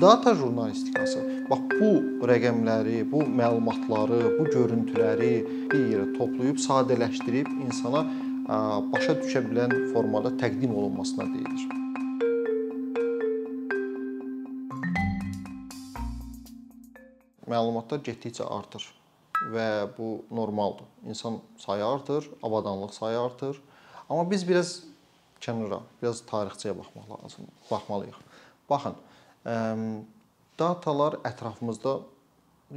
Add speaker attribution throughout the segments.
Speaker 1: Data jurnalistikası bax bu rəqəmləri, bu məlumatları, bu görüntüləri bir yerə toplayıb, sadələşdirib insana başa düşə bilən formada təqdim olunmasına deyilir. Məlumatlar getdikcə artır və bu normaldır. İnsan sayı artır, avadanlıq sayı artır. Amma biz biraz kənara, biraz tarixçəyə baxmaq lazımdır. Baxmalıyıq. Baxın, datalar ətrafımızda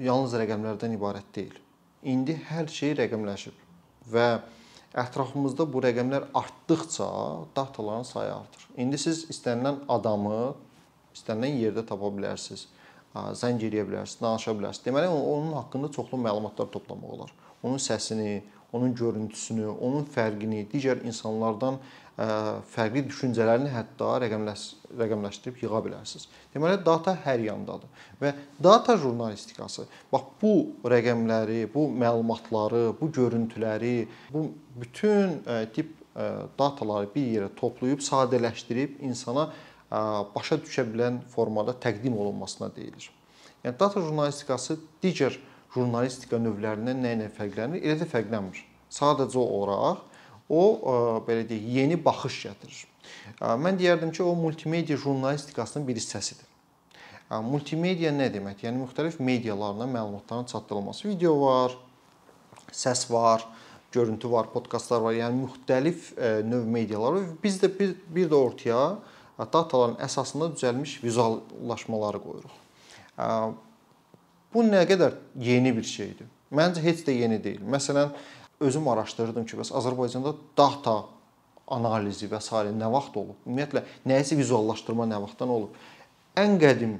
Speaker 1: yalnız rəqəmlərdən ibarət deyil. İndi hər şey rəqəmləşib və ətrafımızda bu rəqəmlər artdıqca dataların sayı artır. İndi siz istənilən adamı istənilən yerdə tapa bilərsiniz. Zəng eləyə bilərsiniz, danışa bilərsiniz. Deməli onun haqqında çoxlu məlumatlar toplamaq olar. Onun səsini, onun görüntüsünü, onun fərqini, digər insanlardan fərqli düşüncələrini hətta rəqəmləş rəqəmləşdirib yığa bilərsiniz. Deməli data hər yandadır. Və data jurnalistikası bax bu rəqəmləri, bu məlumatları, bu görüntüləri, bu bütün tip dataları bir yerə toplayıb, sadələşdirib insana başa düşə bilən formada təqdim olunmasına deyilir. Yəni data jurnalistikası digər jurnalistika növlərindən nə ilə fərqlənir? Elə də fərqlənmir. Sadəcə olaraq o belə deyək, yeni baxış gətirir. Mən deyərdim ki, o multimedia jurnalistikasının bir hissəsidir. Multimedia nə deməkdir? Yəni müxtəlif medialarla məlumatların çatdırılması. Video var, səs var, görüntü var, podkastlar var. Yəni müxtəlif növ medialar var. Biz də bir, bir də ortaya dataların əsasında düzəlmiş vizuallaşmaları qoyuruq. Bu nə qədər yeni bir şeydir. Məncə heç də yeni deyil. Məsələn, özüm araşdırdım ki, bəs Azərbaycanda data analizi və s. nə vaxt olub? Ümumiyyətlə nəyisə vizuallaşdırma nə vaxtdan olub? Ən qədim,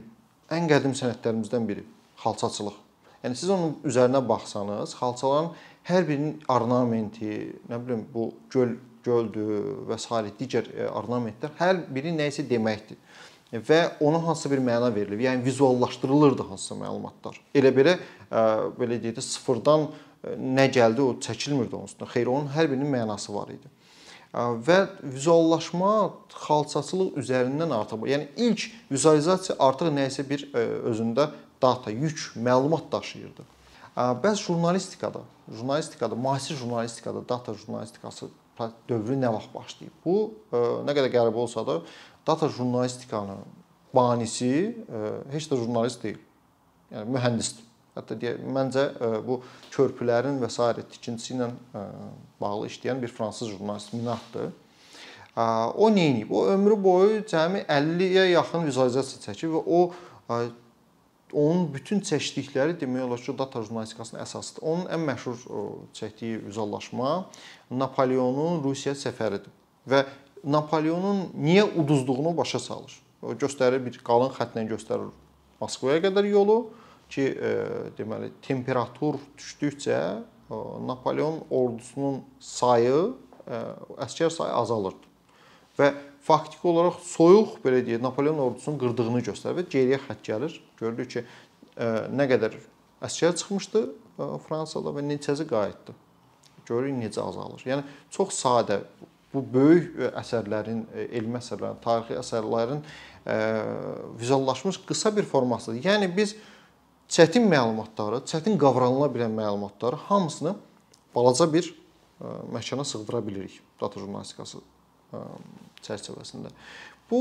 Speaker 1: ən qədim sənətlərimizdən biri xalçaçılıq. Yəni siz onun üzərinə baxsanız, xalçaların hər birinin ornamenti, nə bilim bu göl göldür və s. digər e, ornamentlər hər biri nə isə deməkdir və ona hansısa bir məna verilir. Yəni vizuallaşdırılırdı hansısa məlumatlar. Elə belə e, belə deyək də sıfırdan nə gəldi o çəkilmirdi onun üstünə. Xeyr, onun hər birinin mənası var idi. Və vizuallaşma xalçaçılıq üzərindən artıq, yəni ilk vizualizasiya artıq nə isə bir özündə data, yük, məlumat daşıyırdı. Bəs jurnalistikada, jurnalistikada, müasir jurnalistikada data jurnalistikası dövrü nə vaxt başlayıb? Bu nə qədər qəribə olsa da data jurnalistikanın banisi heç də jurnalist deyil. Yəni mühəndisdir. Hətta deyə məncə e, bu körpülərin və s. tikintisi ilə e, bağlı işləyən bir fransız jurnalist Minatdır. O nə edib? O ömrü boyu cəmi 50-yə yaxın vizualizasiya çəkib və o onun bütün çəkdikləri demək olar ki, data jurnalistikasının əsasıdır. Onun ən məşhur çəkdiyi vizuallaşma Napoleonun Rusiya səfəridir və Napoleonun niyə uduzduğunu başa salır. O göstərir bir qalın xəttlə göstərir Moskvaya qədər yolu ki, e, deməli temperatur düşdükcə e, Napoleon ordusunun sayı, e, əsgər sayı azalırdı. Və faktiki olaraq soyuq belə deyək, Napoleon ordusunun qırdığını göstərir və geriyə xətt gəlir. Görülür ki, nə qədər əsgər çıxmışdı Fransada və neçəsi qayıtdı. Görürük necə azalır. Yəni çox sadə bu böyük əsərlərin, elmi əsərlərin, tarixi əsərlərin vizuallaşmış qısa bir formasıdır. Yəni biz çətin məlumatları, çətin qavranıla bilən məlumatları hamısını balaca bir e, məkana sığdıra bilirik data jurnalistikası e, çərçivəsində. Bu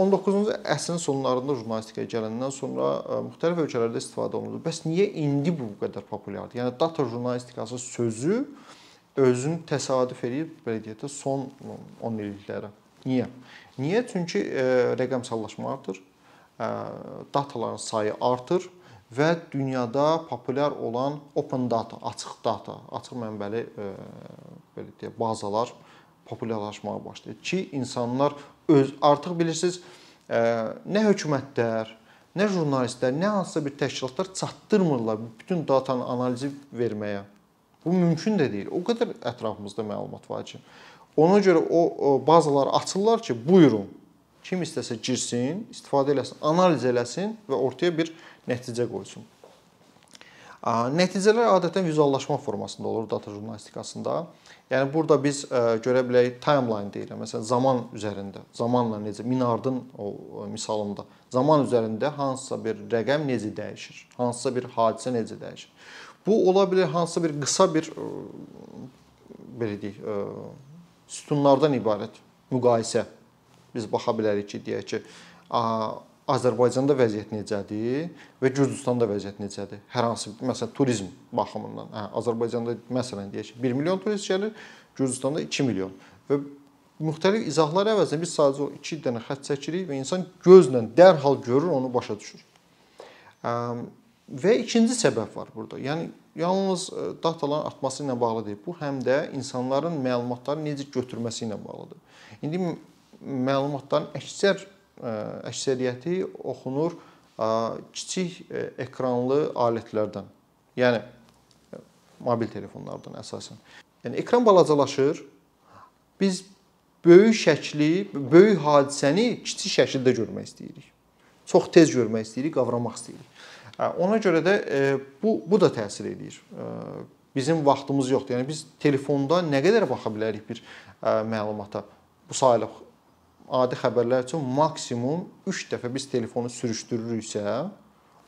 Speaker 1: 19-cu əsrin sonlarında jurnalistikaya gələndən sonra e, müxtəlif ölkələrdə istifadə olunur. Bəs niyə indi bu qədər populyardır? Yəni data jurnalistikası sözü özünü təsadüf eləyib belə deyək də son 10 illiklərə. Niyə? Niyə? Çünki rəqəmsallaşma artır, dataların sayı artır və dünyada populyar olan open data, açıq data, açıq mənbəli e, belə deyək, bazalar populyarlaşmağa başlayır ki, insanlar öz artıq bilirsiniz, e, nə hökumətlər, nə jurnalistlər, nə hansısa bir təşkilatlar çatdırmırlar bütün datanın analizi verməyə. Bu mümkün də deyil. O qədər ətrafımızda məlumat var ki. Ona görə o, o bazaları açırlar ki, buyurun. Kim istəsə girsin, istifadə eləsin, analiz eləsin və ortaya bir nəticə qoysun. Nəticələr adətən vizuallaşma formasında olur data jurnalistikasında. Yəni burada biz görə bilərik timeline deyirəm. Məsələn, zaman üzərində, zamanla necə Minardın o, misalında zaman üzərində hansısa bir rəqəm necə dəyişir, hansısa bir hadisə necə dəyişir. Bu ola bilər hansısa bir qısa bir belə deyək, sütunlardan ibarət müqayisə. Biz baxa bilərik ki, deyək ki, Azərbaycanda vəziyyət necədir və Gürcüstanda vəziyyət necədir? Hər hansı məsələn turizm baxımından. Hə, Azərbaycanda məsələn deyək ki, 1 milyon turist gəlir, Gürcüstanda 2 milyon. Və müxtəlif izahlar əvəzinə biz sadəcə o 2 dənə xətt çəkirik və insan gözlə dərhal görür, onu başa düşür. Və ikinci səbəb var burada. Yəni yalnız dataların artması ilə bağlı deyil. Bu həm də insanların məlumatları necə götürməsi ilə bağlıdır. İndi məlumatların əksər əksəriyyəti oxunur kiçik ekranlı alətlərdən. Yəni mobil telefonlardan əsasən. Yəni ekran balacalaşır. Biz böyük şəkli, böyük hadisəni kiçik şəkildə görmək istəyirik. Çox tez görmək istəyirik, qavramaq istəyirik. Ona görə də bu bu da təsir eləyir. Bizim vaxtımız yoxdur. Yəni biz telefonda nə qədər baxa bilərik bir məlumata? Bu sayılıb adi xəbərlər üçün maksimum 3 dəfə biz telefonu sürüşdürürüksə,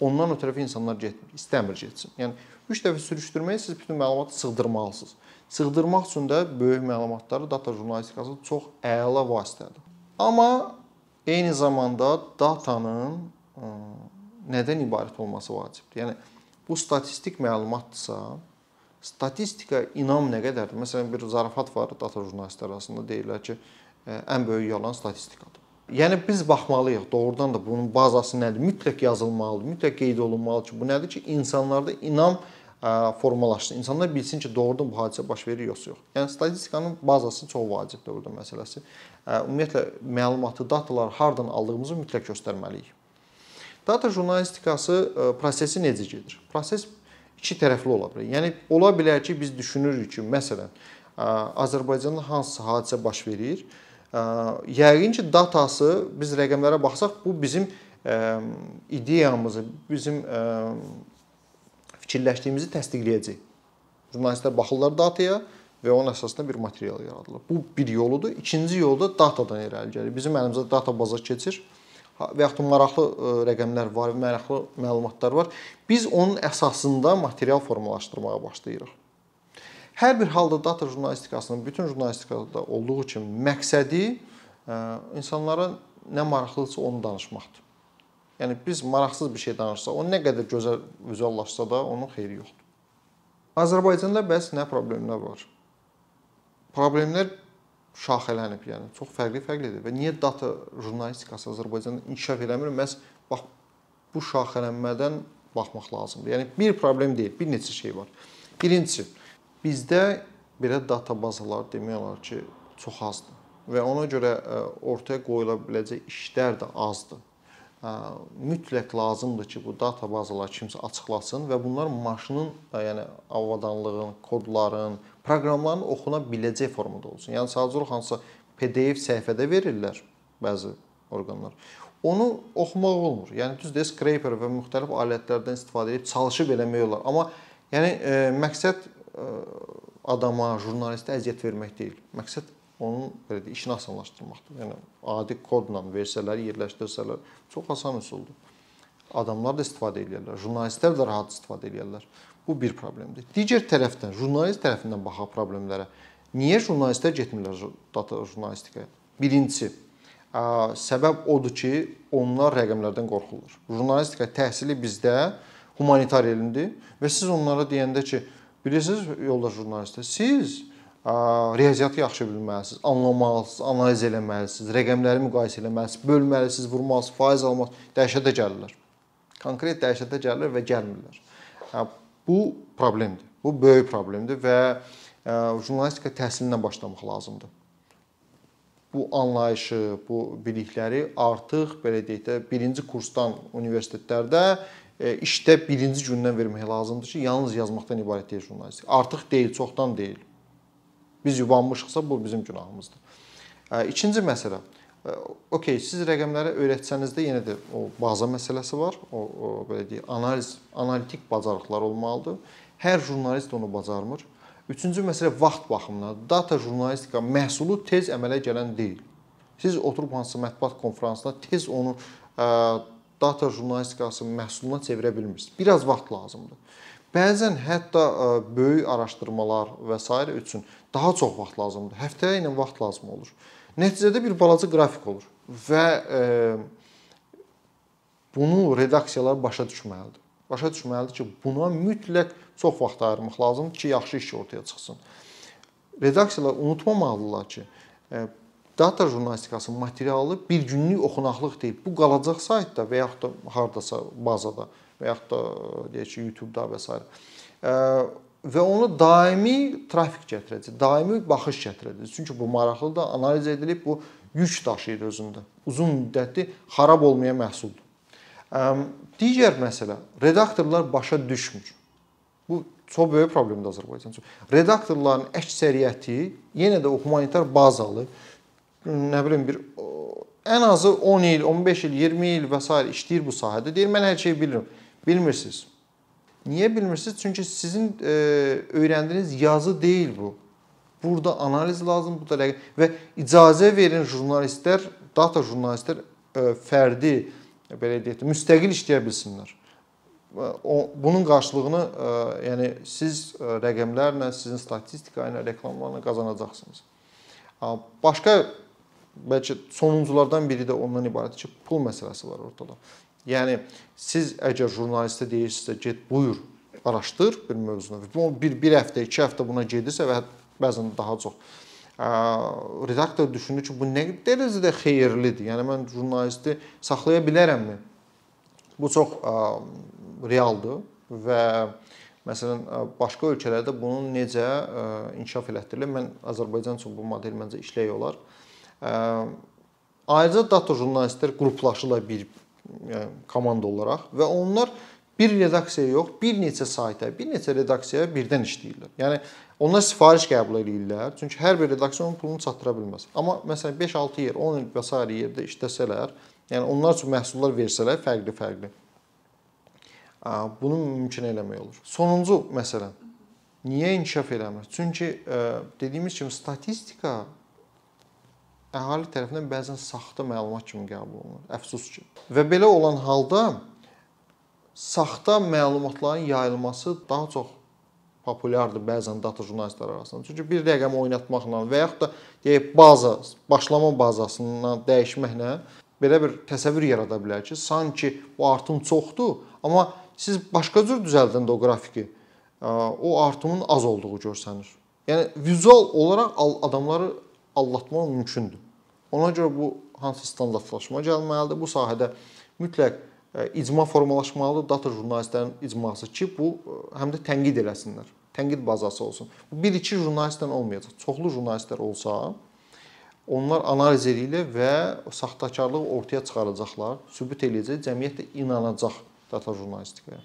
Speaker 1: ondan ötürü insanlar getmir, istəmir getsin. Yəni 3 dəfə sürüşdürməyə siz bütün məlumatı sığdırmalısınız. Sığdırmaq üçün də böyük məlumatları data jurnalistikası çox əla vasitədir. Amma eyni zamanda datanın nədən ibarət olması vacibdir. Yəni bu statistik məlumatdırsa, statistika inam nə qədərdir? Məsələn bir zarafat var data jurnalistlər arasında deyirlər ki, ən böyük yalan statistikadır. Yəni biz baxmalıyıq doğrudan da bunun bazası nədir? Mütləq yazılmalıdır, mütləq qeyd olunmalıdır ki, bu nədir ki, insanlarda inam formalaşsın. İnsanlar bilsin ki, doğrudan bu hadisə baş verir yoxsa yox. Yəni statistikanın bazası çox vacibdir burada məsələsi. Ümumiyyətlə məlumatı, dataları hardan aldığımızı mütləq göstərməliyik. Data jurnalistikası prosesi necə gedir? Proses iki tərəfli ola bilər. Yəni ola bilər ki, biz düşünürük ki, məsələn, Azərbaycanda hansısa hadisə baş verir Yəqin ki, datası biz rəqəmlərə baxsaq, bu bizim ideyamızı, bizim fikirləşdiyimizi təsdiqləyəcək. Jurnalistlər baxırlar dataya və onun əsasında bir material yaradılır. Bu bir yoludur. İkinci yol da datadan irəli gəlir. Bizim əlimizdə data baza keçir və yaxud maraqlı rəqəmlər var, maraqlı məlumatlar var. Biz onun əsasında material formalaşdırmağa başlayırıq. Hər bir halda data jurnalistikasının bütün jurnalistikada olduğu kimi məqsədi e, insanlara nə maraqlıdırsa onu danışmaqdır. Yəni biz maraqsız bir şey danışsaq, o nə qədər gözəl vizuallaşsa da onun xeyri yoxdur. Azərbaycanda bəs nə problemlər var? Problemlər şaxələnib, yəni çox fərqli-fərqlidir və niyə data jurnalistikası Azərbaycanda inkişaf eləmir? Məs bax bu şaxələnmədən baxmaq lazımdır. Yəni bir problem deyil, bir neçə şey var. Birincisi, Bizdə belə data bazaları demək olar ki, çox azdır və ona görə e, ortaya qoyula biləcək işlər də azdır. E, mütləq lazımdır ki, bu data bazaları kimsə açıqlasın və bunlar maşının, e, yəni avadanlığın, kodların, proqramların oxuna biləcək formada olsun. Yəni sadəcə olaraq hansısa PDF səhifədə verirlər bəzi orqanlar. Onu oxumaq olmur. Yəni düzdür, scraper və müxtəlif alətlərdən istifadə edib çalışıb eləmək olar. Amma yəni e, məqsəd adama, jurnalistə əziyyət vermək deyil. Məqsəd onun belə deyək, işini asanlaşdırmaqdır. Yəni adi kodla versələr, yerləşdirsələr çox asan üsuldur. Adamlar da istifadə edirlər, jurnalistlər də rahat istifadə edirlər. Bu bir problemdir. Digər tərəfdən jurnalist tərəfindən baxaq problemlərə. Niyə jurnalistlər getmirlər data jurnalistikaya? Birincisi, səbəb odur ki, onlar rəqəmlərdən qorxurlar. Jurnalistika təhsili bizdə humanitar elmdir və siz onlara deyəndə ki, Bilirsiniz, yoldaş jurnalistlər, siz riyaziyyatı yaxşı bilməlisiniz, anlamalısınız, analiz eləməlisiniz, rəqəmləri müqayisə eləməlisiniz, bölməlisiniz, vurmalısınız, faiz almalısınız, dəhşətə gəlirlər. Konkret dəhşətə gəlirlər və gəlmirlər. Bu problemdir. Bu böyük problemdir və jurnalistika təhsilindən başlamaq lazımdır. Bu anlayışı, bu bilikləri artıq belə deyək də birinci kursdan universitetlərdə işdə birinci gündən vermək lazımdır ki, yalnız yazmaqdan ibarət deyil jurnalistika. Artıq deyil, çoxdan deyil. Biz yubanmışıqsa bu bizim günahımızdır. E, ikinci məsələ. okey, siz rəqəmləri öyrətsəniz də yenə də o baza məsələsi var. O, o belə deyək, analiz, analitik bacarıqlar olmalıdır. Hər jurnalist onu bacarmır. Üçüncü məsələ vaxt baxımından. Data jurnalistika məhsulu tez əmələ gələn deyil. Siz oturub hansısa mətbuat konfransında tez onu ə, data jurnalistikası məhsuluna çevirə bilmirsiniz. Biraz vaxt lazımdır. Bəzən hətta ə, böyük araşdırmalar və s. üçün daha çox vaxt lazımdır. Həftəyə ilə vaxt lazım olur. Nəticədə bir balaca qrafik olur və e, bunu redaksiyalar başa düşməlidir. Başa düşməlidir ki, buna mütləq çox vaxt ayırmaq lazımdır ki, yaxşı iş ortaya çıxsın. Redaksiyalar unutmamalıdırlar ki, e, data jurnalistikası materialı bir günlük oxunaqlıq deyil. Bu qalacaq saytda və yaxud da hardasa bazada və yaxud da deyək ki, YouTube-da və s. Və onu daimi trafik gətirəcək, daimi baxış gətirəcək. Çünki bu maraqlıdır, analiz edilib, bu yük daşıyır özündə. Uzun müddətli xarab olmayan məhsuldur. Digər məsələ, redaktorlar başa düşmür. Bu çox böyük problemdir Azərbaycan üçün. Redaktorların əksəriyyəti yenə də o humanitar bazalı, nə bilim bir ən azı 10 il, 15 il, 20 il və s. işləyir bu sahədə. Deyir mən hər şeyi bilirəm. Bilmirsiniz. Niyə bilmirsiniz? Çünki sizin e, öyrəndiyiniz yazı deyil bu. Burada analiz lazım, bu da və icazə verin jurnalistlər, data jurnalistlər e, fərdi belə deyək, müstəqil işləyə bilsinlər. O bunun qarşılığını e, yəni siz e, rəqəmlərlə, sizin statistika ilə, reklamlarla qazanacaqsınız. Başqa bəlkə sonunculardan biri də ondan ibarətdir ki, pul məsələsi var ortada. Yəni siz əgər jurnalistə deyirsinizsə, get buyur, araşdır bir mövzunu. Bu bir bir həftə, 2 həftə buna gedirsə və bəzən daha çox redaktor düşünür ki, bu nə dərəcədə xeyirlidir. Yəni mən jurnalisti saxlaya bilərəmmi? Bu çox ə, realdır və məsələn başqa ölkələrdə bunun necə ə, inkişaf elətdirilir? Mən Azərbaycan üçün bu model məncə işləyə olar. Ayrıca data jurnalistlər qruplaşırlar bir yəni komanda olaraq və onlar bir redaksiyaya yox, bir neçə sayta, bir neçə redaksiyaya birdən işləyirlər. Yəni onlar sifariş qəbul edirlər. Çünki hər bir redaksiya onun pulunu çatdıra bilməz. Amma məsələn 5-6 yer, 10 il və s. yerdə işləsələr, yəni onlar üçün məhsullar versələr fərqli-fərqli. Bunu mümkün eləmək olur. Sonuncu məsələ. Niyə inkişaf eləmir? Çünki dediyimiz kimi statistika əhali tərəfindən bəzən saxta məlumat kimi qəbul olunur. Əfsus ki. Və belə olan halda saxta məlumatların yayılması daha çox populyardır bəzən data jurnalistlər arasında. Çünki bir rəqəm oynatmaqla və yaxud da deyək baza, başlama bazasından dəyişməklə belə bir təsəvvür yarada bilər ki, sanki bu artım çoxdur, amma siz başqa cür düzəldəndə o qrafiki, o artımın az olduğu görsənir. Yəni vizual olaraq adamları aldatmaq mümkündür. Ona görə bu hansı standartlaşma gəlməlidir? Bu sahədə mütləq e, icma formalaşmalıdır, data jurnalistlərin icması ki, bu e, həm də tənqid eləsinlər. Tənqid bazası olsun. Bu 1-2 jurnalistdən olmayacaq. Çoxlu jurnalistlər olsa, onlar analiz edirlər və saxtakarlığı ortaya çıxaracaqlar, sübut eləyəcək, cəmiyyət də inanacaq data jurnalistikaya.